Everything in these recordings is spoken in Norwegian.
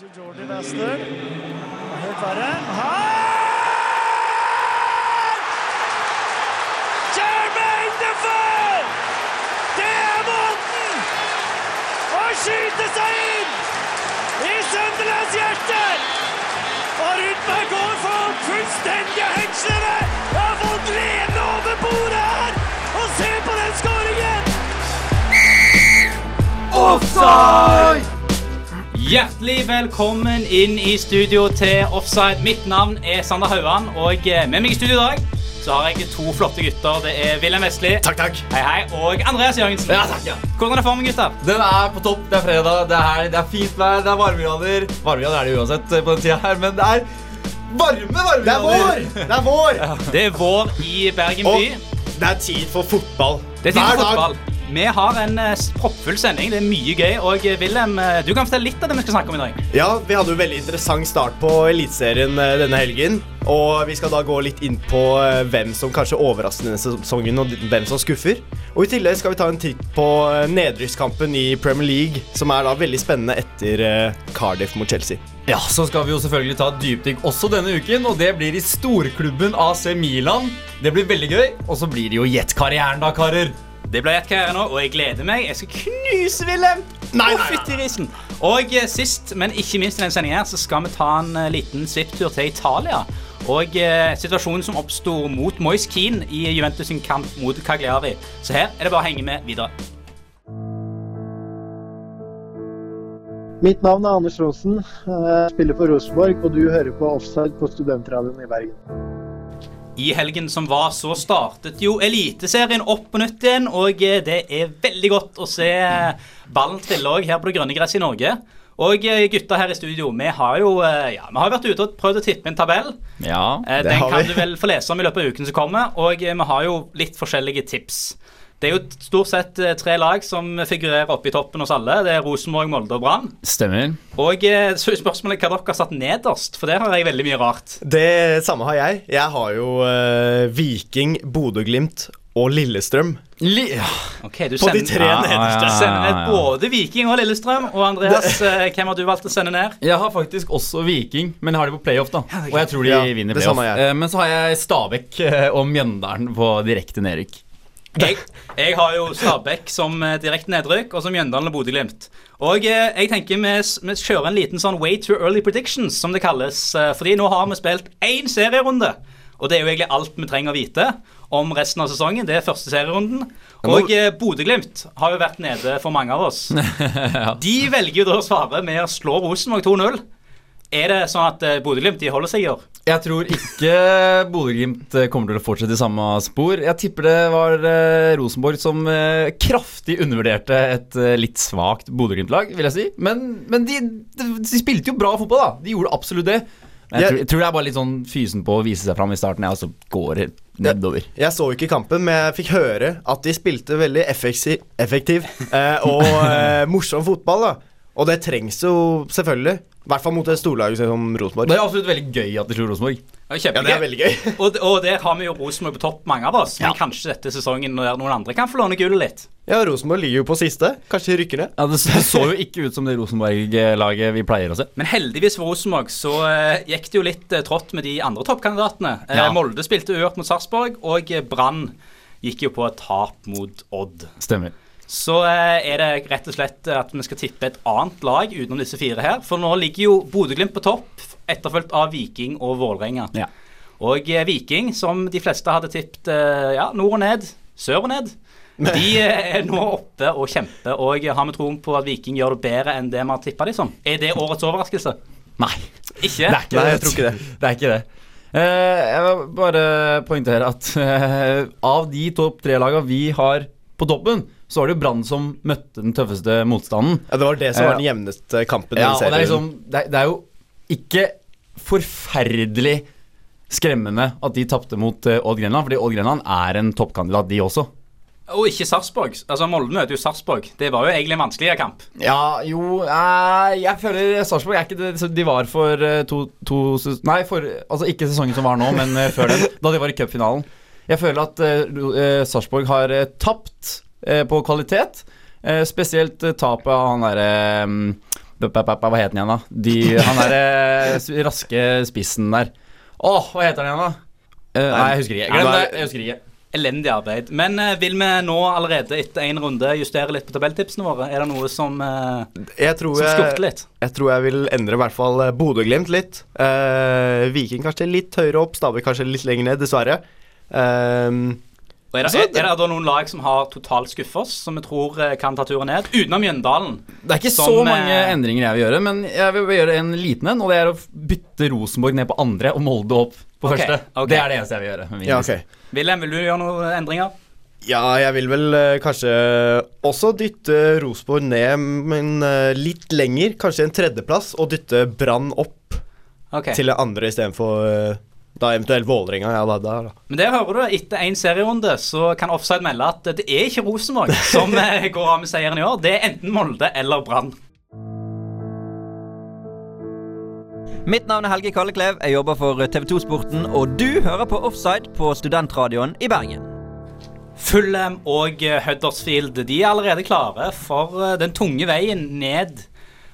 Jordi Bastard. Helt verre. Her! Jermaine Defoe! Det er måten å skyte seg inn i Sunderlands hjerte! Og Rudberg går for fullstendige hengslene! Har fått lene over bordet her! Og se på den skåringen! Offside! Hjertelig velkommen inn i studio til Offside. Mitt navn er Sander Hauan, og eh, med meg i studio i dag så har jeg to flotte gutter. Det er Wilhelm Vestli Takk, takk. hei, hei, og Andreas Jørgensen. Ja, takk, ja. Hvordan er formen, gutter? Den er på topp. Det er fredag, det er helg, det er fint vær, det er varmegrader. Varmegrader er det uansett eh, på den tida her, men det er varme varmegrader. Det er vår! Det er vår! Det er vår i Bergen by. Og det er tid for fotball. Det er tid for dag. fotball. Vi har en eh, proppfull sending. Det er mye gøy. Og eh, Wilhelm, eh, du kan fortelle litt av det vi skal snakke om i dag. Ja, Vi hadde jo veldig interessant start på Eliteserien denne helgen. Og vi skal da gå litt inn på hvem som kanskje overrasker denne sesongen, og hvem som skuffer. Og i tillegg skal vi ta en titt på nedrykkskampen i Premier League, som er da veldig spennende etter Cardiff mot Chelsea. Ja, Så skal vi jo selvfølgelig ta dypdykk også denne uken, og det blir i storklubben AC Milan. Det blir veldig gøy. Og så blir det jo Jet-karrieren, da, karer. Det blir ett karriere nå, og jeg gleder meg. Jeg skal knuse Wilhelm. Nei, nei, nei. Og eh, sist, men ikke minst i denne sendingen her, så skal vi ta en eh, liten svipptur til Italia. Og eh, situasjonen som oppsto mot Moise Keane i Juventus sin kamp mot Cagliari. Så her er det bare å henge med videre. Mitt navn er Anders Aasen. Jeg spiller for Rosenborg, og du hører på Offside på Studentradioen i Bergen. I helgen som var, så startet jo Eliteserien opp på nytt igjen. Og eh, det er veldig godt å se ballen trille òg her på det grønne gresset i Norge. Og eh, gutta her i studio, vi har jo eh, ja, vi har vært ute og prøvd å tippe en tabell. Ja. Det Den kan vi. du vel få lese om i løpet av uken som kommer. Og vi har jo litt forskjellige tips. Det er jo stort sett eh, tre lag som figurerer oppe i toppen hos alle. Det er Rosenborg, Molde og Brann. Stemmer. Og eh, så er spørsmålet hva dere har satt nederst, for der har jeg veldig mye rart. Det samme har jeg. Jeg har jo uh, Viking, Bodø-Glimt og Lillestrøm. Li okay, Ok, du På de tre Ja, nederste. ja, ja. Sender ned både Viking og Lillestrøm. Og Andreas, det. hvem har du valgt å sende ned? Jeg har faktisk også Viking, men jeg har de på playoff, da. er Og jeg tror de Ja, vinner playoff. samme har jeg. Men så har jeg Stabæk og Mjøndalen på direkte nedrykk. Jeg, jeg har jo Stabæk som eh, direkte nedrykk, og som Mjøndalen og Bodø-Glimt. Og eh, jeg tenker vi, vi kjører en liten sånn way too early predictions, som det kalles. eh, Fordi nå har vi spilt én serierunde. Og det er jo egentlig alt vi trenger å vite om resten av sesongen. Det er første serierunden. Og eh, Bodø-Glimt har jo vært nede for mange av oss. De velger jo da å svare med å slå Rosenborg 2-0. Er det sånn at eh, Bodø-Glimt holder seg i år? Jeg tror ikke Bodø-Glimt eh, kommer til å fortsette i samme spor. Jeg tipper det var eh, Rosenborg som kraftig undervurderte et litt svakt Bodø-Glimt-lag, vil jeg si. Men, men de, de, de spilte jo bra fotball, da. De gjorde absolutt det. Men jeg, Jeg- tror, jeg tror det er bare litt sånn fysen på å vise seg fram i starten, ja, og så går det nedover. Jeg så ikke kampen, men jeg fikk høre at de spilte veldig effektiv, effektiv eh, og eh, morsom fotball. da Og det trengs jo selvfølgelig. I hvert fall mot et storlag som Rosenborg. Det er absolutt veldig gøy at de slo Rosenborg. Ja, det er veldig gøy. Og, og der har vi jo Rosenborg på topp, mange av oss. Men Ja. kanskje dette sesongen der noen andre kan få låne gullet litt. Ja, Rosenborg ligger jo på siste. Kanskje de rykker ned. Ja, det, så jo ikke ut som det Rosenborg-laget vi pleier å se. Men heldigvis for Rosenborg så eh, gikk det jo litt eh, trått med de andre toppkandidatene. Eh, Ja. Molde spilte uavgjort mot Sarpsborg, og Brann gikk jo på et tap mot Odd. Stemmer. Så eh, er det rett og slett at vi skal tippe et annet lag utenom disse fire her. For nå ligger jo Bodø-Glimt på topp, etterfulgt av Viking og Vålerenga. Ja. Og eh, Viking, som de fleste hadde tippet eh, ja, nord og ned, sør og ned, de eh, er nå oppe og kjemper. Og har vi troen på at Viking gjør det bedre enn det vi har tippa de som? Er det årets overraskelse? Nei. Ikke? Det er ikke Nei, jeg tror ikke det. Det er ikke det. Eh, jeg vil bare poengtere at eh, av de topp tre lagene vi har på toppen, så var det jo Brann som møtte den tøffeste motstanden. Ja, Det var det som var den jevneste kampen. i Ja, og det er, liksom, det, er, det er jo ikke forferdelig skremmende at de tapte mot eh, Odd Grenland, fordi Odd Grenland er en toppkandidat, de også. Og ikke Sarpsborg. Altså, Molde møter jo Sarpsborg. Det var jo egentlig en vanskeligere kamp. Ja, jo eh, Jeg føler Sarpsborg er ikke det de var for eh, to, to Nei, for, altså ikke sesongen som var nå, men eh, før den. Da de var i cupfinalen. Jeg føler at eh, eh, Sarpsborg har eh, tapt eh, på kvalitet. Eh, spesielt eh, tapet av han derre b- Hva heter han igjen, da? De, han derre eh, raske spissen der. Åh, hva heter han igjen, da? Eh, nei, jeg husker ikke. Glem det. Jeg husker ikke. Elendig arbeid. Men eh, vil vi nå allerede etter én runde justere litt på tabelltipsene våre? Er det noe som, eh, som skurter litt? jeg tror jeg vil endre i hvert fall eh, Bodø-Glimt litt. Eh, Viking kanskje litt høyere opp, Stabæk kanskje litt lenger ned, dessverre. Ehm, Og er, det, Altså, er, er det da noen lag som har totalt skuffet oss, som vi tror eh, kan ta turen ned? Utenom Mjøndalen. Det er ikke Som, så mange eh, endringer jeg vil gjøre, men jeg vil gjøre en liten en. Og det er å bytte Rosenborg ned på andre og Molde opp på okay, første. Okay. Det er det eneste jeg vil gjøre. ja, okay. Wilhelm, vil du gjøre noen endringer? Ja, jeg vil vel eh, kanskje også dytte Rosenborg ned, men eh, litt lenger. Kanskje en tredjeplass, og dytte Brann opp til det andre istedenfor uh, da eventuelt Vålerenga. Ja, da, da. Men det hører du. Etter én serierunde så kan Offside melde at det er ikke Rosenborg som eh, går av med seieren i år. Det er enten Molde eller Brann. Mitt navn er Helge Kalleklev. Jeg jobber for TV 2-sporten, og du hører på Offside på Studentradioen i Bergen. Fulham og eh, Huddersfield de er allerede klare for eh, den tunge veien ned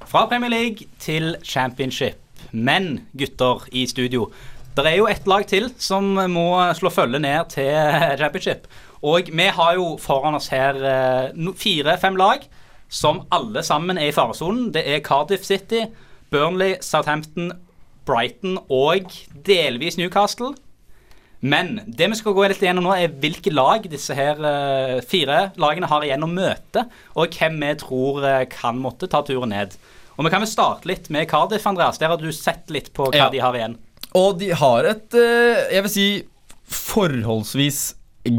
fra Premier League til Championship. Men gutter i studio, det er jo ett lag til som må slå følge ned til Championship. Og vi har jo foran oss her eh, fire-fem lag som alle sammen er i faresonen. Det er Cardiff City, Burnley, Southampton, Brighton og delvis Newcastle. Men det vi skal gå litt igjennom nå, er hvilke lag disse her eh, fire lagene har igjen å møte, og hvem vi tror eh, kan måtte ta turen ned. Og Vi kan vel starte litt med Cardiff, Andreas. Der har du sett litt på hva Ja. de har igjen. Og de har et, eh, jeg vil si, forholdsvis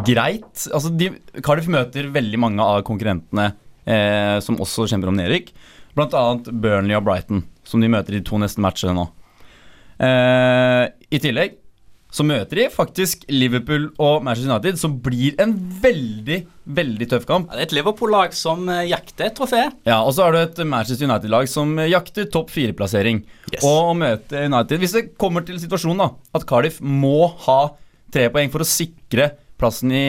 greit Altså, de, Cardiff møter veldig mange av konkurrentene eh, som også kjemper om nedrykk. Blant annet Burnley og Brighton, som de møter i de to neste matchene nå. Eh, I tillegg så møter de faktisk Liverpool og Manchester United, som blir en veldig, veldig tøff kamp. Ja, det er et Liverpool-lag som eh, jakter et trofé. Ja, Og så har du et Manchester United-lag som jakter topp fire-plassering. Yes. Og å møte United Hvis det kommer til situasjonen da at Cardiff må ha tre poeng for å sikre plassen i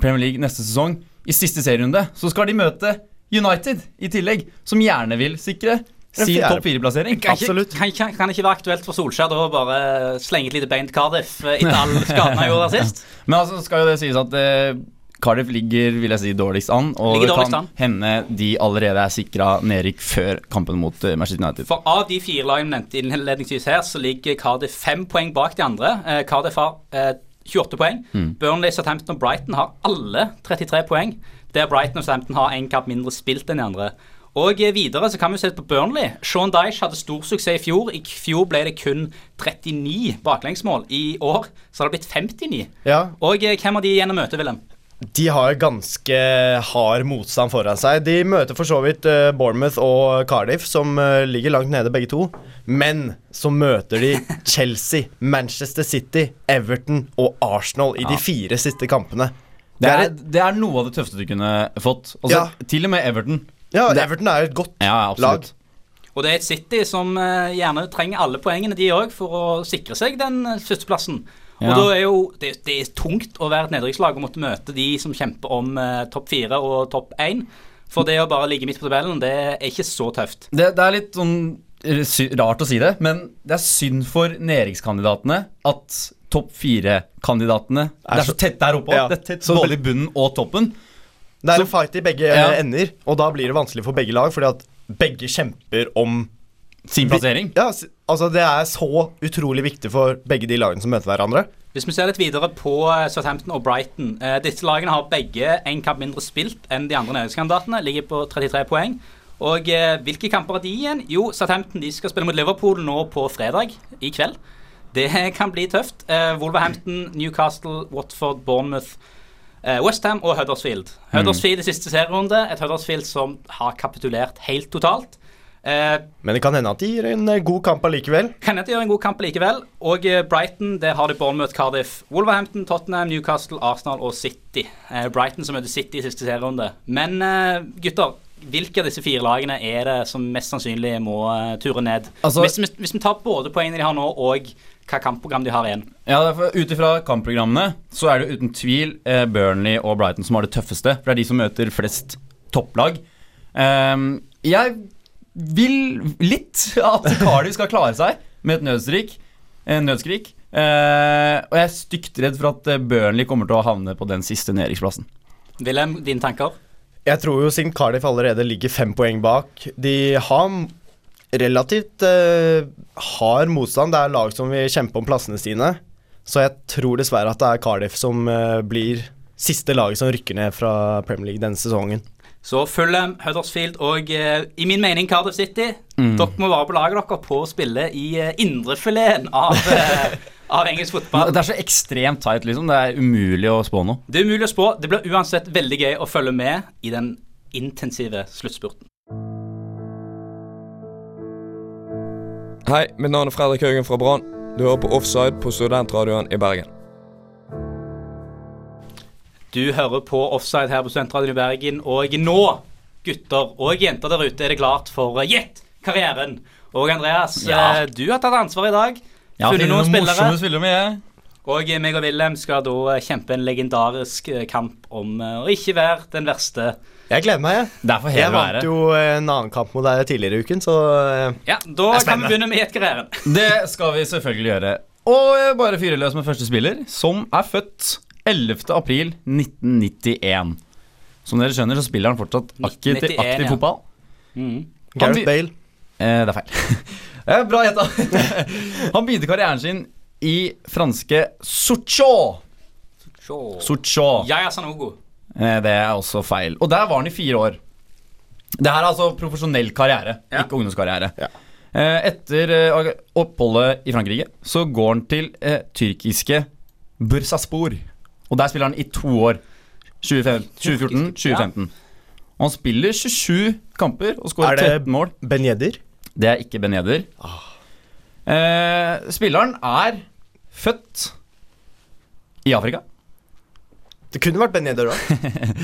Premier League neste sesong, i siste serierunde, så skal de møte United i tillegg, som gjerne vil sikre sin topp fire-plassering. Kan Absolutt. kan, kan, kan ikke være aktuelt for Solskjær da å bare slenge et lite bein til Cardiff eh, etter all skaden han gjorde der sist. Men altså skal jo det sies at eh, Cardiff ligger vil jeg si, dårligst an, og det kan an. hende de allerede er sikra nedrykk før kampen mot eh, Manchester United. For av de fire lagene nevnte innledningsvis her, så ligger Cardiff fem poeng bak de andre. Eh, Cardiff har eh, 28 poeng. Burnley, Southampton og Brighton har alle 33 poeng. Der Brighton og Southampton har en kamp mindre spilt enn de andre. Og videre så kan vi se på Burnley. Sean Dyche hadde stor suksess i fjor. I fjor ble det kun 39 baklengsmål. I år så har det blitt 59. Ja, Og eh, hvem har de igjen å møte, Willem? De har ganske hard motstand foran seg. De møter for så vidt eh, Bournemouth og Cardiff, som eh, ligger langt nede begge to. Men så møter de Chelsea, Manchester City, Everton og Arsenal i de fire siste kampene. Det er er, det er noe av det tøffeste du kunne fått. Altså, Ja. Til og med Everton. Ja, Everton er et godt Ja, lag. Og det er et City som eh, gjerne trenger alle poengene, de òg, for å sikre seg den førsteplassen. Ja. Og da er jo det, det er tungt å være et nedrykkslag og måtte møte de som kjemper om eh, topp fire og topp én. For det å bare ligge midt på tabellen, det er ikke så tøft. Det, det er litt sånn eh, rart å si det, men det er synd for nedrykkskandidatene at topp fire-kandidatene Det er så tett der oppe. Ja. Det er tett Så både i bunnen og toppen. Det er Så- en fight i begge Ja. ender, og da blir det vanskelig for begge lag, fordi at begge kjemper om Sin plassering. Ja, altså Det er så utrolig viktig for begge de lagene som møter hverandre. Hvis vi ser litt videre på eh, Southampton og Brighton eh, Disse lagene har begge en kamp mindre spilt enn de andre nedrykkskandidatene. Ligger på 33 poeng. Og eh, hvilke kamper er de igjen? Jo, Southampton de skal spille mot Liverpool nå på fredag i kveld. Det kan bli tøft. Eh, Wolverhampton, Newcastle, Watford, Bournemouth, Westham og Huddersfield. Huddersfield i siste serierunde. Et Huddersfield som har kapitulert helt totalt. Eh, Men det kan hende at de gjør en eh, god kamp allikevel. kan hende de gjør en god kamp likevel. Og eh, Brighton, der har de Bournemouth, Cardiff, Wolverhampton, Tottenham, Newcastle, Arsenal og City. Eh, Brighton som møter City i siste serierunde. Men eh, gutter, hvilke av disse fire lagene er det som mest sannsynlig må eh, ture ned? Altså- hvis, vi, hvis vi tar både poengene de har nå, og hva kampprogram de har igjen. Ja, derfor Ut ifra kampprogrammene så er det uten tvil eh, Burnley og Brighton som har det tøffeste. For det er de som møter flest topplag. Um, jeg vil litt at Cardiff skal klare seg med et nødstrik, en nødskrik. Uh, og jeg er stygt redd for at eh, Burnley kommer til å havne på den siste nedrykksplassen. Wilhelm, dine tanker? Jeg tror jo siden Cardiff allerede ligger fem poeng bak De har relativt eh, hard motstand. Det er lag som vil kjempe om plassene sine. Så jeg tror dessverre at det er Cardiff som eh, blir siste laget som rykker ned fra Premier League denne sesongen. Så Fulham, Huddersfield og eh, i min mening Cardiff City. Dere må være på laget dere på å spille i uh, indrefileten av, eh, av engelsk fotball. Det er så ekstremt tight, liksom. Det er umulig å spå noe. Det er umulig å spå. Det blir uansett veldig gøy å følge med i den intensive sluttspurten. Hei, mitt navn er Fredrik Haugen fra Brann. Du hører på Offside på Studentradioen i Bergen. Du hører på Offside her på Studentradioen i Bergen, og nå, gutter og jenter der ute, er det klart for eh, Gjett karrieren. Og Andreas, Ja. eh, du har tatt ansvar i dag. Ja, funnet noen noen spillere. morsomme spillere med, jeg. Og meg og Wilhelm skal da kjempe en legendarisk eh, kamp om eh, å ikke være den verste. Jeg gleder meg, jeg. Jeg vant jo eh, en annen kamp mot deg tidligere i uken, så Ja, da kan vi begynne med Gjett karrieren. Det skal vi selvfølgelig gjøre. Og bare fyre løs med første spiller, som er født 11. april 1991. Som dere skjønner, så spiller han fortsatt aktiv, 1991, aktiv ja. fotball. Han Gareth Bale. Eh, det er feil. bra gjetta. han begynte karrieren sin i franske. Yaya Sanogo. Eh, det er også feil. Og der var han i fire år. Det her er altså profesjonell karriere, Ja. ikke ungdomskarriere. Ja. Eh, etter eh, oppholdet i Frankrike så går han til eh, tyrkiske Bursaspor. Og der spiller han i to år. 2014-2015. Og han spiller 27 kamper og Er skårer det- 13 mål. Ben Yedder. Det er ikke Ben Yedder. Eh, spilleren er født i Afrika. Det kunne vært Beneder da òg.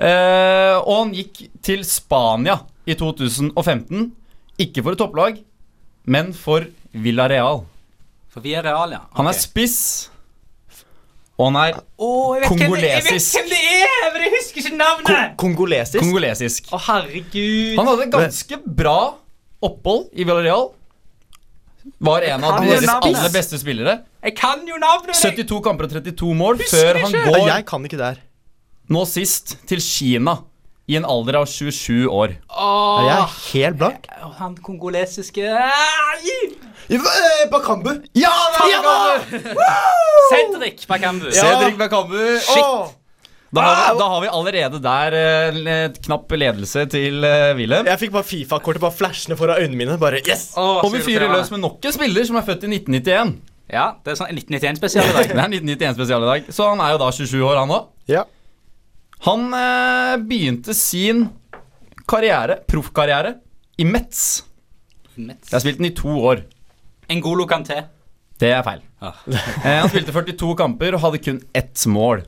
Eh, og han gikk til Spania i 2015. Ikke for et topplag, men for Villarreal. For Villarreal, real, ja. Han er spiss, og han er oh, jeg vet hvem det- Jeg vet hvem det er, men jeg husker ikke navnet! Kongolesisk. kongolesisk. Å, herregud. Han hadde et ganske bra opphold i Villarreal. Var en av deres aller beste spillere. Jeg kan jo navnet! 72 kamper og 32 mål Husker før han ikke. Ja, går jeg kan ikke det her. nå sist til Kina i en alder av 27 år. Åh, Jeg er helt blank. Han kongolesiske Eh, Bakambu! Ja, det Ja! Cedric Bakambu. Cedric Bakambu. Shit. Da har, vi, da har vi allerede der eh, knapp ledelse til eh, Wilhelm. Jeg fikk bare Fifa-kortet bare flashende foran øynene mine. Bare yes! Åh, Og vi fyrer løs med nok en spiller som er født i 1991. Ja, det er sånn 1991-spesial i dag. Det er 1991 spesial i dag, så han er jo da 27 år, han òg. Ja. Han eh, begynte sin karriere, proffkarriere, i Metz. Mets. Jeg har spilt den i to år. En god lokanté. Det er feil. Ah. Eh, han spilte 42 kamper og hadde kun ett mål.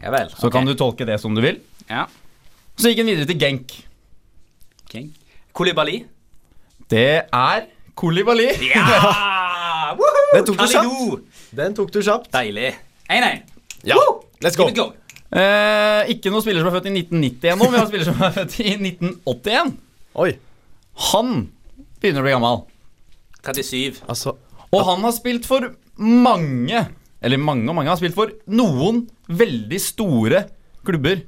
Ja vel. Så kan du tolke det som du vil. Ja. Så gikk han videre til Genk. Genk. Kolibali. Det er Kolibali. Ja! Den tok du Den tok du kjapt. Deilig. 1-1. Ja. Let's go. Go. Eh, ikke noen spiller som er født i 1990 ennå, vi har en spiller som er født i 1981. Oi. Han begynner å bli gammel. 37. Altså Og han har spilt for mange, eller mange og mange, har spilt for noen veldig store klubber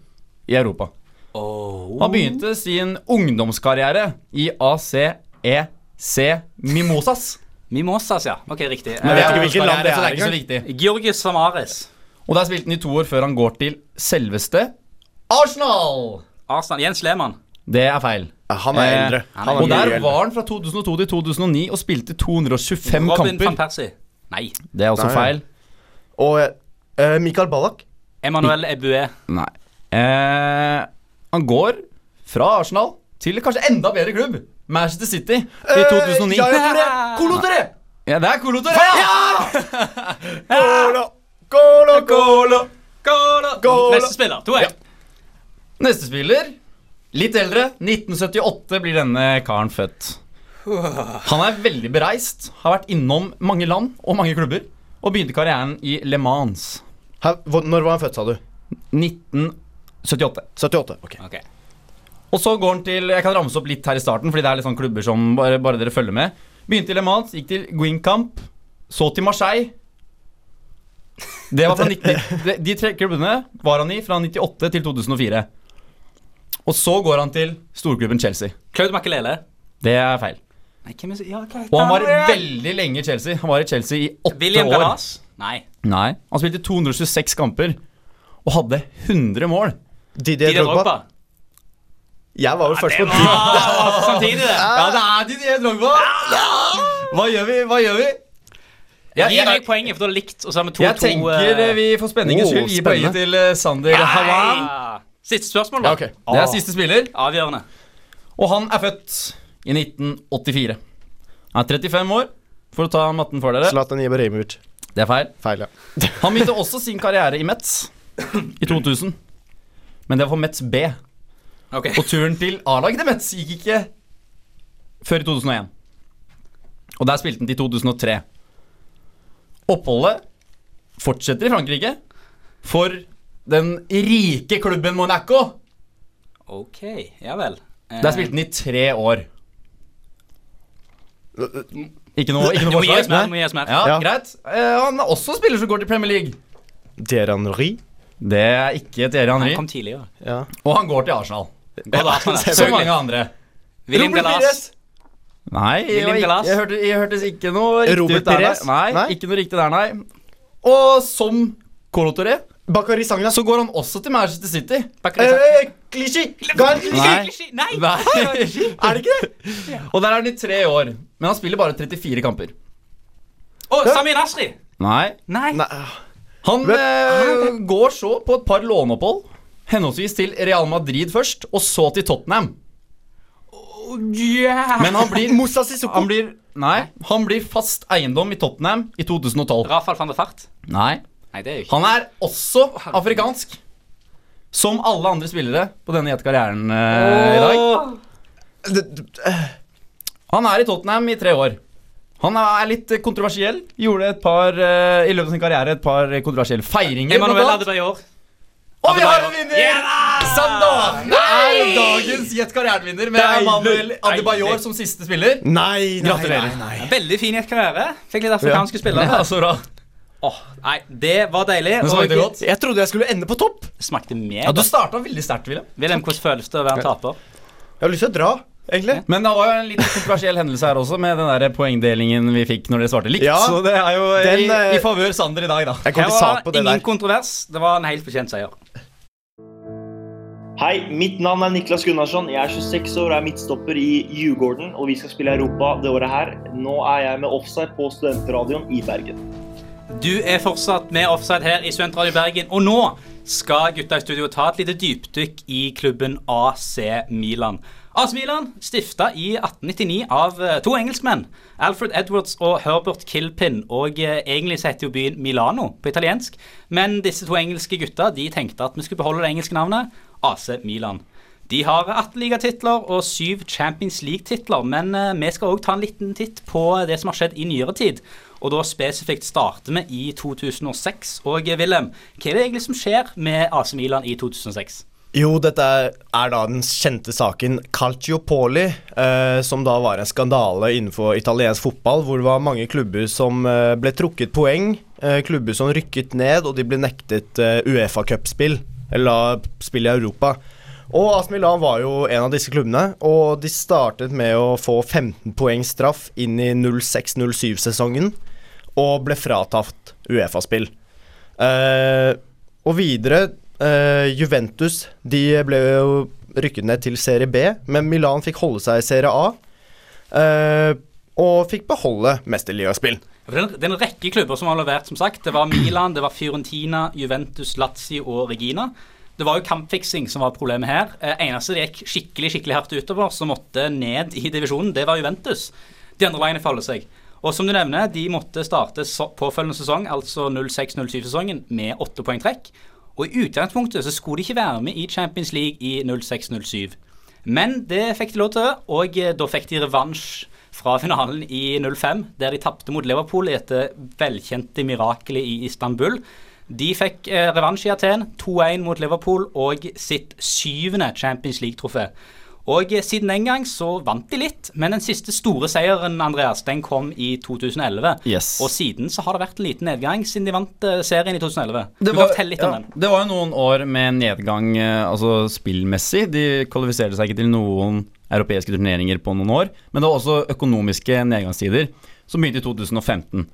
i Europa. Oh. Han begynte sin ungdomskarriere i ACEC Mimosas. Mimosas, ja. Ok, riktig. Men jeg vet Eh, ikke hvilket land det så det er er ikke så viktig. Georgis Samaris Og der spilte han i to år før han går til selveste Arsenal. Arsenal. Jens Lehmann. Det er feil. Han er Eh, eldre. han er Og er der eldre. var han fra 2002 til 2009 og spilte 225 Robin van. Persie. Nei. Det er også Nei. feil. Og eh, Mikael Ballack. Emanuel Ebue. Nei. Eh, han går fra Arsenal til kanskje enda bedre klubb. Manchester City i 2009. Eh, Ja, ja, Touré! Kolo Touré! Ja, det er Colo Touré! Kolo, Kolo, Kolo Kolo, Kolo Neste spiller. 2-1. Neste spiller, litt eldre. 1978 blir denne karen født. Han er veldig bereist, har vært innom mange land og mange klubber, og begynte karrieren i Le Mans. Hæ, Når var han født, sa du? 1978. 78. ok Ok. Og så går han til Jeg kan ramse opp litt her i starten, fordi det er litt sånn klubber som bare, bare dere følger med. Begynte i Le Mans, gikk til Guingamp, så til Marseille. Det var fra 90, de, de tre klubbene var han i fra 98 til 2004. Og så går han til storklubben Chelsea. Claude Makelele. Det er feil. Nei, hvem er så, Ja, hva Og han var veldig lenge i Chelsea. Han var i Chelsea i åtte William år. Galas? Nei. Nei, Han spilte 226 kamper og hadde 100 mål. Didier Drogba. Drogba. Jeg var jo først på Det var samtidig, det. Ja, det er Didier Drogba! Hva gjør vi? Hva gjør vi? Jeg, Gi meg poenget, for da likt, og så har vi to jeg to, tenker eh, vi for spenningens skyld gir poenget til eh, Sander Hawan. Siste spørsmål, da. Ja, okay. Det er siste spiller, Avgjørende. og han er født i 1984. Han er 35 år, for å ta matten for dere. Zlatan Ibrahimovic. Det er feil. Feil, ja. Han begynte også sin karriere i Metz i 2000. Men det var for Metz B. Ok. Og turen til A-laget til Metz gikk ikke før i 2001. Og der spilte han til 2003. Oppholdet fortsetter i Frankrike for den rike klubben Monaco. Ok, ja vel. Eh, Der spilte han i tre år. Ikke noe, ikke noe forslag? mer. yes, oss. Ja, Ja. greit. Uh, han er også spiller som går til Premier League. Thierry Ri. Det er ikke Thierry Han Henry. kom tidlig Ja. Og han går til Arsenal. Som mange andre. William Galas. Nei, jeg, jeg, hørte, jeg hørtes ikke noe riktig Robert ut der. Nei, Nei? ikke noe riktig der, nei. Og som Colo Touré, Bakary Sagna. så går han også til Manchester City. Eh, Klisjé! Nei. Nei! Nei. Er det ikke det? Og der er han i tre år. Men han spiller bare 34 kamper. Å, Samir Nasri! Nei. Nei. Nei. Han eh, går så på et par låneopphold. Henholdsvis til Real Madrid først, og så til Tottenham. Yeah. Men han blir, Moussa Sissoko. han blir Nei, han blir fast eiendom i Tottenham i 2012. Rafael van der Fart? Nei. Nei, det er ikke Han er også afrikansk. Som alle andre spillere på denne gjettkarrieren eh, i dag. Det- det- Han er i Tottenham i tre år. Han er litt eh, kontroversiell. Gjorde et par uh, i løpet av sin karriere et par eh, kontroversielle feiringer. Emanuel blant annet. Adebayor. Og vi har en vinner! Yeah! Sandor! er dagens Gjett karrierevinner med. Emanuel Adebayor som siste spiller. Nei, nei, Gratulerer. nei, nei. Veldig fin i et karriere. Fikk litt afrikanske spillere. Ja, så bra. Åh, nei, det var deilig. Det smakte godt. Jeg trodde jeg skulle ende på topp. Smakte Ja, du starta veldig sterkt, William. Wilhelm, hvordan føles det å være en taper? Jeg har lyst til å dra, egentlig. Men det var jo en liten kontroversiell hendelse her også, med den der poengdelingen vi fikk når dere svarte likt. Ja, så det er jo den, i, eh, i favør Sander i dag, da. Jeg kom var sak på det ingen der. kontrovers. Det var en helt fortjent seier. Hei, mitt navn er Niklas Gunnarsson. Jeg er 26 år og er midtstopper i Djurgården, og vi skal spille Europa det året her. Nå er jeg med offside på Studentradioen i Bergen. Du er fortsatt med offside her i Studentradio Bergen, og nå skal gutta i studio ta et lite dypdykk i klubben AC Milan. AC Milan stifta i 1899 av eh, to engelskmenn, Alfred Edwards og Herbert Kilpin. Og eh, egentlig så heter jo byen Milano på italiensk, men disse to engelske gutta de tenkte at vi skulle beholde det engelske navnet AC Milan. De har 18 ligatitler og 7 Champions League-titler, men eh, vi skal òg ta en liten titt på det som har skjedd i nyere tid. Og da spesifikt starter vi i 2006. Og Wilhelm, hva er det egentlig som skjer med AC Milan i 2006? Jo, dette er, da den kjente saken Calciopoli, eh, som da var en skandale innenfor italiensk fotball, hvor det var mange klubber som eh, ble trukket poeng, eh, klubber som rykket ned, og de ble nektet eh, Uefa-cupspill, eller spill i Europa. Og AS Milan var jo en av disse klubbene, og de startet med å få 15 poeng straff inn i 06-07-sesongen, og ble fratatt Uefa-spill. Eh, og videre eh, Juventus de ble jo rykket ned til serie B, men Milan fikk holde seg i serie A. Uh, og fikk beholde mesterligaspill. Det er en- rekke klubber som har levert, som sagt. Det var Milan, det var Fiorentina, Juventus, Lazio og Regina. Det var jo kampfiksing som var problemet her. Eh, eneste det gikk skikkelig skikkelig hardt utover, som måtte ned i divisjonen, det var Juventus. De andre veiene faller seg. Og som du nevner, de måtte starte påfølgende sesong, altså 06-07-sesongen, med åtte poeng trekk. Og i utgangspunktet så skulle de ikke være med i Champions League i 06-07. Men det fikk de lov til, og eh, da fikk de revansj fra finalen i 05, der de tapte mot Liverpool i dette velkjente mirakelet i Istanbul. De fikk eh, revansj i Aten, 2-1 mot Liverpool, og sitt syvende Champions League-trofé. Og siden den gang så vant de litt, men den siste store seieren Andreas, den kom i 2011. Yes. Og siden så har det vært en liten nedgang siden de vant eh, serien i 2011. Det var, litt ja, om den. det var jo noen år med nedgang eh, altså spillmessig. De kvalifiserte seg ikke til noen europeiske turneringer på noen år. Men det var også økonomiske nedgangstider, som begynte i 2015.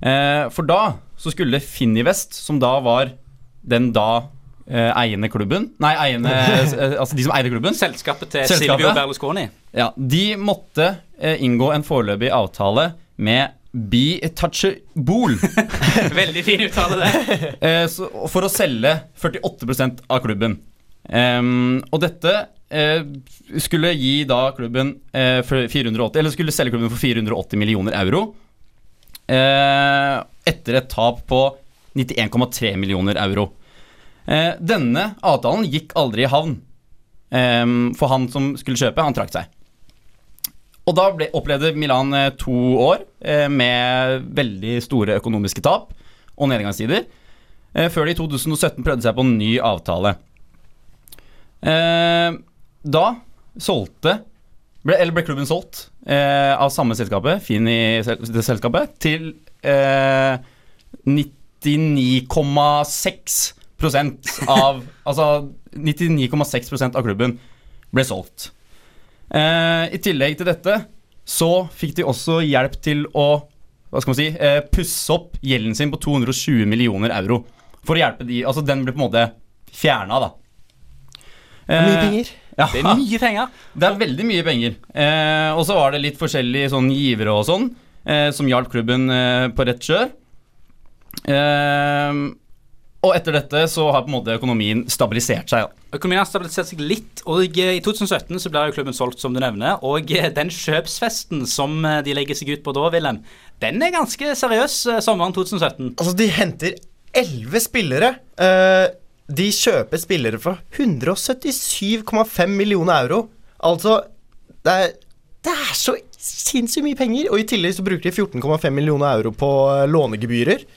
Eh, for da så skulle Finnivest, som da var den da eiende klubben Nei, eiende eh, Altså de som eide klubben. Selskapet til Selskapet? Silvio Berlusconi. Ja, De måtte eh, inngå en foreløpig avtale med Be-touchable. Veldig fin uttale, det. Eh, så, for å selge 48% av klubben. Um, og dette eh, skulle gi da klubben eh, 480 Eller skulle selge klubben for 480 millioner euro. Eh, etter et tap på 91,3 millioner euro. Eh, denne avtalen gikk aldri i havn. Eh, for han som skulle kjøpe, han trakk seg. Og da ble, opplevde Milan eh, to år eh, med veldig store økonomiske tap og nedgangstider, eh, før de i 2017 prøvde seg på en ny avtale. Eh, da solgte ble, Eller ble klubben solgt eh, av samme selskapet, Fini det selskapet, til eh, 99,6 av Altså 99,6% av klubben ble solgt. Eh, I tillegg til dette så fikk de også hjelp til å hva skal man si, eh, pusse opp gjelden sin på 220 millioner euro. For å hjelpe de Altså, den ble på en måte fjerna, da. Eh, Mye penger. Ja, Det er mye penger. det er veldig mye penger. Eh, og så var det litt forskjellige sånn givere og sånn, eh, som hjalp klubben eh, på rett kjør. Og etter dette så har på en måte økonomien stabilisert seg. Ja. Økonomien har stabilisert seg litt, og eh, i 2017 så ble jo klubben solgt, som du nevner. Og eh, den kjøpsfesten som eh, de legger seg ut på da, Wilhelm, den er ganske seriøs sommeren 2017. Altså, de henter elleve spillere. Eh, de kjøper spillere for 177,5 millioner euro. Altså, det er, det er så sinnssykt mye penger. Og i tillegg så bruker de 14,5 millioner euro på lånegebyrer.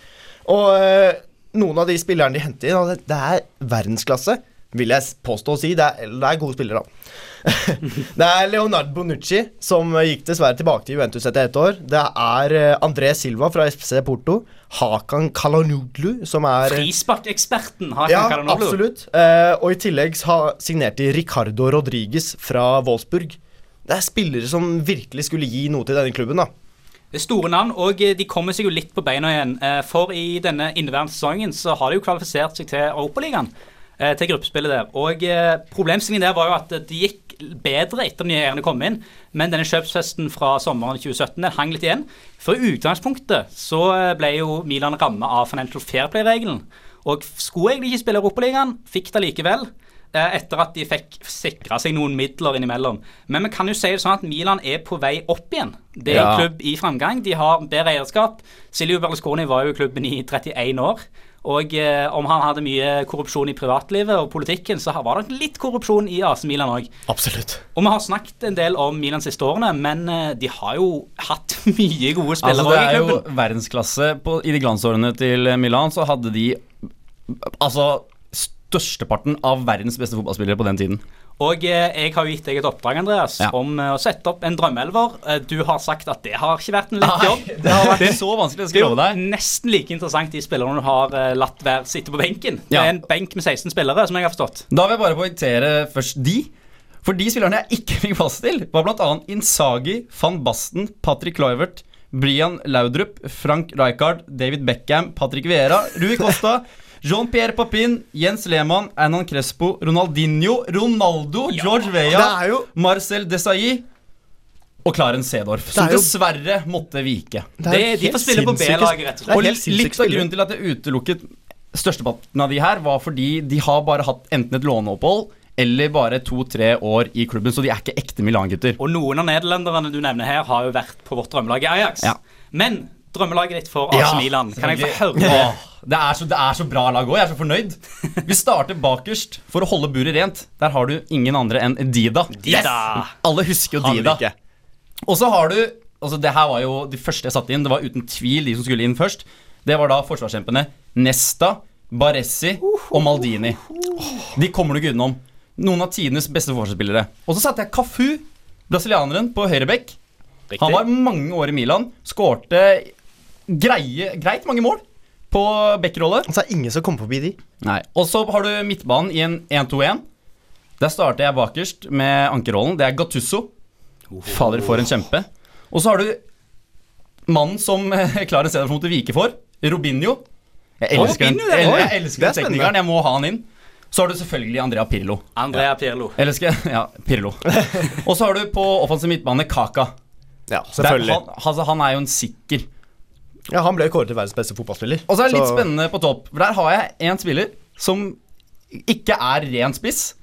Og noen av de spillerne de henter inn, det, det er verdensklasse, vil jeg påstå å si. Det er, det er gode spillere, da. det er Leonardo Bonucci, som gikk dessverre tilbake til Juventus etter ett år. Det er eh, André Silva fra FC Porto. Hakan Kalanoglu, som er Frisparkeksperten Hakan ja, Ja, absolutt. Eh, og i tillegg har signert de Ricardo Rodriguez fra Wolfsburg. Det er spillere som virkelig skulle gi noe til denne klubben. da Det er store navn, og eh, de kommer seg jo litt på beina igjen. eh, For i denne inneværende sesongen så har de jo kvalifisert seg til Europaligaen. eh, Til gruppespillet der. Og problemstillingen der var jo at det gikk bedre etter de eierne kom inn, men denne kjøpsfesten fra sommeren 2017 den hang litt igjen. For i utgangspunktet så ble jo Milan rammet av Financial Fair Play-regelen. Og skulle egentlig ikke spille Europaligaen, fikk det likevel. Eh, Etter at de fikk sikra seg noen midler innimellom. Men vi kan jo si det sånn at Milan er på vei opp igjen. Det er en klubb i framgang. De har bedre eierskap. Silje Berlusconi var jo i klubben i 31 år. Og eh, om han hadde mye korrupsjon i privatlivet og politikken, så var det litt korrupsjon i AC Milan òg. Absolutt. Og vi har snakket en del om Milan siste årene, men eh, de har jo hatt mye gode spillere Altså, også det er jo verdensklasse. På, I de glansårene til Milan så hadde de altså størsteparten av verdens beste fotballspillere på den tiden. Og eh, jeg har jo gitt deg et oppdrag, Andreas, Ja. om eh, å sette opp en drømmeelver. Eh, du har sagt at det har ikke vært en lett jobb. det har vært så vanskelig Det er deg. nesten like interessant de spillerne du har latt være sitte på benken. Det Ja. er en benk med 16 spillere, som jeg har forstått. Da vil jeg bare poengtere først de. For de spillerne jeg ikke fikk plass til, var bl.a. Insagi, van Basten, Patrick Kluivert, Brian Laudrup, Frank Rijkaard, David Beckham, Patrick Vera, Rui Costa, Jean-Pierre Papin, Jens Lehmann, Annan Crespo, Ronaldinho, Ronaldo, George Det Vea, jo Marcel Desailly og Clarence Seedorf, som jo- dessverre måtte vike. Det er Det, de får spille på B-laget, rett og slett. Og litt av grunnen til at jeg utelukket størsteparten av de her, var fordi de har bare hatt enten et låneopphold eller bare to-tre år i klubben, så de er ikke ekte Milan-gutter. Og noen av nederlenderne du nevner her, har jo vært på vårt drømmelag i Ajax. Ja. Men drømmelaget ditt for AC Ja, Milan, kan jeg få høre selvfølgelig. det? Er så, det er så bra lag òg. Jeg er så fornøyd. Vi starter bakerst for å holde buret rent. Der har du ingen andre enn Dida. Dida. Alle husker jo Dida. Og så har du altså Det her var jo de første jeg satte inn. Det var uten tvil de som skulle inn først. Det var da forsvarskjempene Nesta, Baresi og Maldini. De kommer du ikke utenom. noen av tidenes beste forsvarsspillere. Og så satte jeg Cafu, brasilianeren, på høyre bekk. Han var mange år i Milan. Skårte greie, greit mange mål på backrolle. Så er det ingen som kommer forbi de. Nei. Og så har du midtbanen i en 1-2-1. Der starter jeg bakerst med ankerrollen. Det er Gattusso. Fader, for en kjempe. Og så har du mannen som eh, Klara Cæsar måtte vike for. Robinho. Jeg elsker, Robinho, den, det jeg, jeg elsker er den teknikeren. Jeg må ha han inn. Så har du selvfølgelig Andrea Pirlo. Andrea Pirlo. Eller skal jeg Ja, Pirlo. Og så har du på offensiv midtbane Kaka. Ja, Der, selvfølgelig. han, altså, han er jo en sikker Ja, Han ble kåret til verdens beste fotballspiller. Og så er det litt Så- spennende på topp. For der har jeg en spiller som ikke er ren spiss,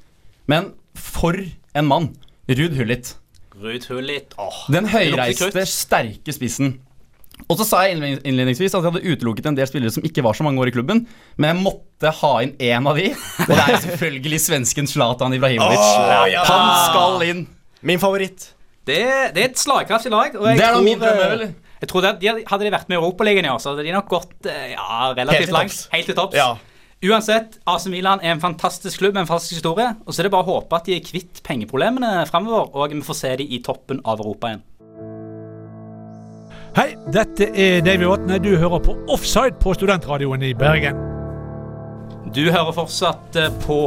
men for en mann. Ruud Hullit. Ruud Hullit. Åh, Den høyreiste, sterke spissen. Og så sa jeg innledningsvis at jeg hadde utelukket en del spillere som ikke var så mange år i klubben, men jeg måtte ha inn én av de, og det er selvfølgelig svensken Zlatan Ibrahimovic. Oh, ja. Han skal inn. Min favoritt. Det, det er et slagkraftig lag. Og jeg Det er da min drøm, eh, eller? Jeg tror det, de, Hadde de vært med i Europaligaen i år, så hadde de nok gått eh, ja, relativt langt. Helt til topps. Ja. Uansett, AC Milan er en fantastisk klubb med en fantastisk historie. Og så er det bare å håpe at de er kvitt pengeproblemene framover, og vi får se de i toppen av Europa igjen. Hei, dette er David Vatne. Du hører på Offside på Studentradioen i Bergen. Du hører fortsatt eh, på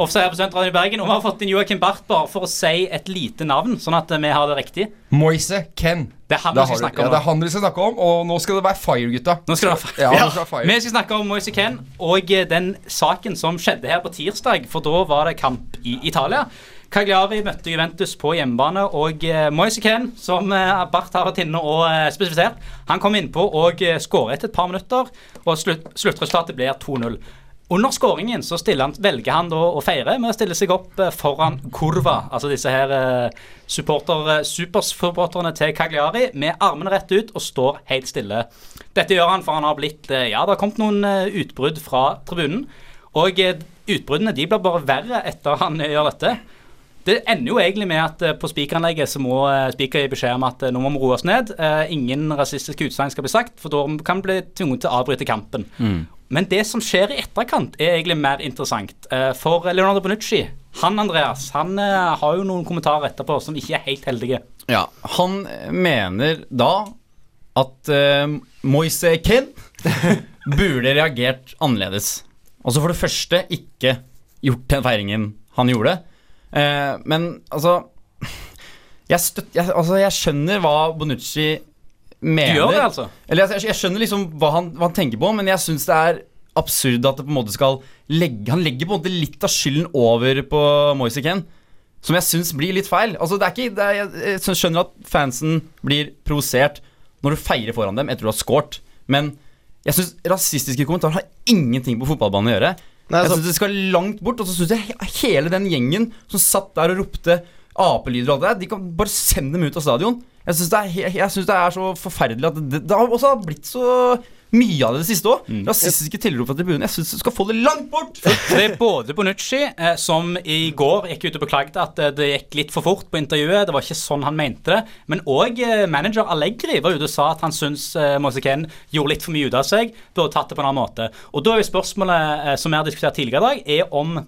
Offside her på Studentradioen i Bergen, og vi har fått inn Joakim Barth bare for å si et lite navn, sånn at vi har det riktig. Moise Ken. Det er han vi skal snakke ja, om det er han vi skal snakke om, og nå skal det være fire, gutta. Nå skal det være Ja, nå skal fire. Vi skal snakke om Moise Ken og eh, den saken som skjedde her på tirsdag, for da var det kamp i Italia. Cagliari møtte Juventus på hjemmebane, og eh, Moise Ken, som eh, Barth har vært inne og spesifisert, han kom innpå og skåret etter et par minutter, og slutt, sluttresultatet blir 2-0. Under skåringen så han, velger han å feire med å stille seg opp eh, foran kurva, altså disse her eh, supporter, eh, supersupporterne til Cagliari, med armene rett ut og står helt stille. Dette gjør han for han har blitt Ja, det har kommet noen utbrudd fra tribunen. Og utbruddene de blir bare verre etter han gjør dette. Det ender jo egentlig med at på spikeranlegget så må spiker gi beskjed om at nå må vi roe oss ned. Ingen rasistiske utsagn skal bli sagt, for da kan vi bli tvunget til å avbryte kampen. Men det som skjer i etterkant, er egentlig mer interessant. Eh, For Leonardo Bonucci, han Andreas, han eh, har jo noen kommentarer etterpå som ikke er helt heldige. Ja, han mener da at uh, Moise Ken burde reagert annerledes. Altså for det første ikke gjort den feiringen han gjorde. Uh, men altså jeg, støt, jeg, altså jeg skjønner hva Bonucci mener. Du gjør det, altså? Eller jeg, jeg skjønner liksom hva han, hva han tenker på, men jeg syns det er absurd at det på en måte skal legge Han legger på en måte litt av skylden over på Moise Ken. Som jeg syns blir litt feil. Altså det er ikke, det er, jeg, jeg skjønner at fansen blir provosert når du feirer foran dem etter du har scoret, men jeg syns rasistiske kommentarer har ingenting på fotballbanen å gjøre. Nei, altså- jeg synes Det skal langt bort, og så syns jeg hele den gjengen som satt der og ropte apelyder og alt det der, de kan bare sende dem ut av stadion. Jeg syns det, det er så forferdelig at det, det har også blitt så mye av det det siste òg. Rasistiske tilrop fra tribunen. Jeg syns du skal få det langt bort! Det er både Bonucci, eh, som i går gikk ut og beklagde at eh, det gikk litt for fort på intervjuet. Det var ikke sånn han mente det. Men òg eh, manager Allegri var ute og sa at han syns eh, gjorde litt for mye ut av seg. Burde tatt det på en annen måte. Og da er jo spørsmålet som vi har diskutert tidligere i dag, er om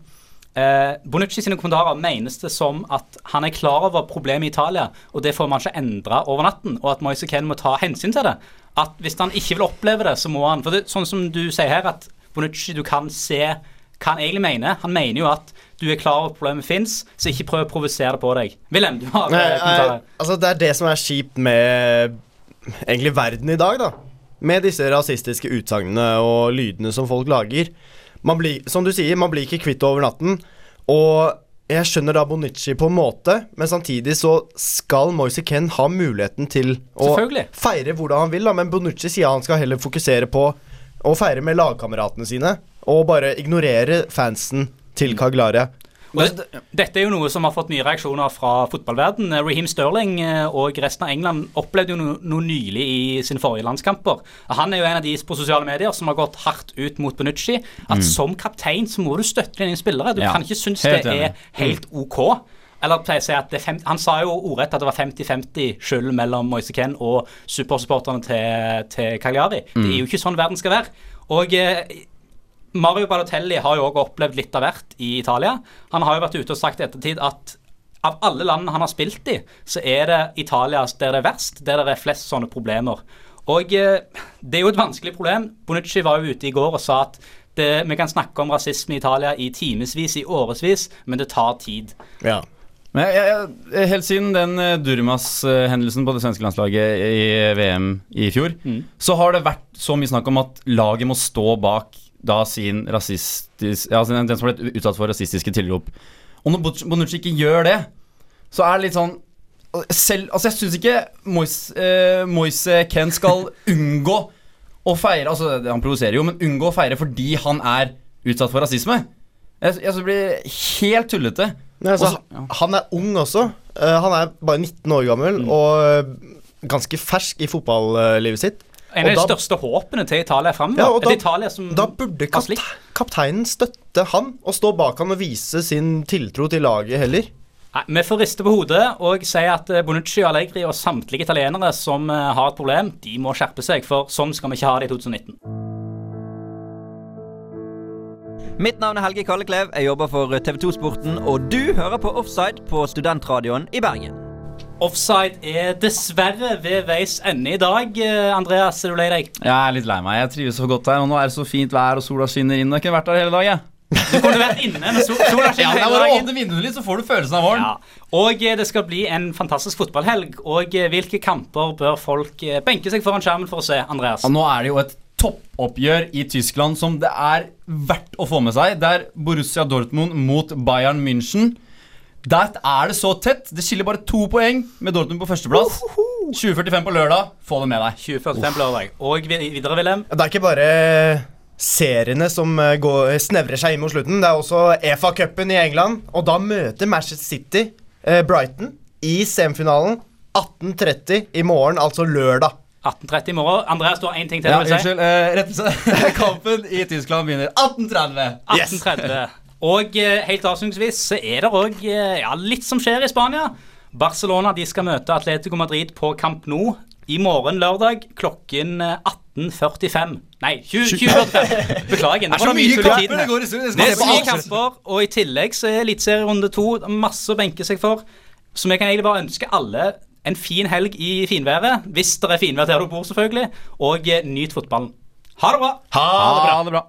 Eh, Bonucci sine kommentarer menes det som at han er klar over problemet i Italia, og det får man ikke endra over natten, og at Moise Ken må ta hensyn til det. At hvis han ikke vil oppleve det, så må han For det, sånn som du sier her, at Bonucci du kan se hva han egentlig mener. Han mener jo at du er klar over at problemet fins, så ikke prøv å provosere det på deg. Wilhelm, du har Nei, eh, nei, altså Det er det som er kjipt med egentlig verden i dag, da. Med disse rasistiske utsagnene og lydene som folk lager. Man blir, som du sier, man blir ikke kvitt over natten. Og jeg skjønner da Bonucci på en måte, men samtidig så skal Moise Ken ha muligheten til å feire hvordan han vil, da. Men Bonucci sier han skal heller fokusere på å feire med lagkameratene sine, og bare ignorere fansen til Caglaria. Og det, dette er jo noe som har fått mye reaksjoner fra fotballverden. Raheem Sterling eh, og resten av England opplevde jo noe, noe nylig i sine forrige landskamper. Han er jo en av de på sosiale medier som har gått hardt ut mot Benucci. At som kaptein så må du støtte dine spillere. Du Ja, kan ikke synes det helt det er helt OK. Eller pleier å si at fem, Han sa jo ordrett at det var 50-50 skyld mellom Moise Ken og supersupporterne til, til Cagliari. Det er jo ikke sånn verden skal være. Og eh, Mario Balotelli har jo også opplevd litt av hvert i Italia. Han har jo vært ute og sagt i ettertid at av alle landene han har spilt i, så er det Italia der det er verst, der det er flest sånne problemer. Og eh, det er jo et vanskelig problem. Bonucci var jo ute i går og sa at det, vi kan snakke om rasisme i Italia i timevis, i årevis, men det tar tid. Ja. Men jeg, jeg, helt siden den eh, Durmas-hendelsen på det svenske landslaget i VM i fjor, så har det vært så mye snakk om at laget må stå bak da sin rasistisk Ja, altså den som ble utsatt for rasistiske tilrop. Og når Bonucci- ikke gjør det, så er det litt sånn selv, altså Jeg syns ikke Moise, eh, Moise Ken skal unngå å feire Altså, han provoserer jo, men unngå å feire fordi han er utsatt for rasisme. Jeg, jeg det blir helt tullete. Nei, altså, Også-. Han er ung også. Uh, han er bare 19 år gammel og eh, ganske fersk i fotballivet sitt. En av de da- største håpene til Italia fremover. Ja, og da- Italia som Da burde kapte, kapteinen støtte han og stå bak han og vise sin tiltro til laget heller. Nei, Vi får riste på hodet og si at eh, Bonucci Allegri og samtlige italienere som eh, har et problem, de må skjerpe seg, for sånn skal vi ikke ha det i 2019. Mitt navn er Helge Kalleklev. Jeg jobber for TV 2-sporten, og du hører på Offside på Studentradioen i Bergen. Offside er dessverre ved veis ende i dag. Eh, Andreas, er du lei deg? Jeg er litt lei meg. Jeg trives så godt her, og nå er det så fint vær, og sola skinner inn. Jeg kunne vært der hele dagen. Du kunne vært inne med sol sola Ja, skinner er hele bare å dagen. åpne vinduene litt, så får du følelsen av våren. Ja. Og eh, det skal bli en fantastisk fotballhelg. Og eh, hvilke kamper bør folk benke seg foran skjermen for å se, Andreas? Og nå er det jo et toppoppgjør i Tyskland som det er verdt å få med seg. Det er Borussia Dortmund mot Bayern München. Der er det så tett. Det skiller bare to poeng med Dortmund på førsteplass. 2045 på lørdag. Få det med deg. 2045 på lørdag. Og videre, Wilhelm. Det er ikke bare seriene som eh, går, snevrer seg inn mot slutten. Det er også EFA-cupen i England. Og da møter Manchester City eh, Brighton i semifinalen 18.30 i morgen, altså lørdag. 18.30 i morgen. Andreas, du har én ting til Ja, du vil si. unnskyld. Eh, rettelse. Kampen i Tyskland begynner 18.30. 1830. Og eh, helt avslutningsvis så er det òg eh, ja, litt som skjer i Spania. Barcelona de skal møte Atletico Madrid på Camp Nou i morgen lørdag klokken eh, 18.45. Nei, 20 20.45. Beklager. Det er så var mye kamper det går i stund. Det er så mye kamper, og i tillegg så er Eliteserierunde to masse å benke seg for. Så vi kan egentlig bare ønske alle en fin helg i finværet, hvis det er finvær der du bor, selvfølgelig, og eh, nyt fotballen. Ha det bra! Ha det bra.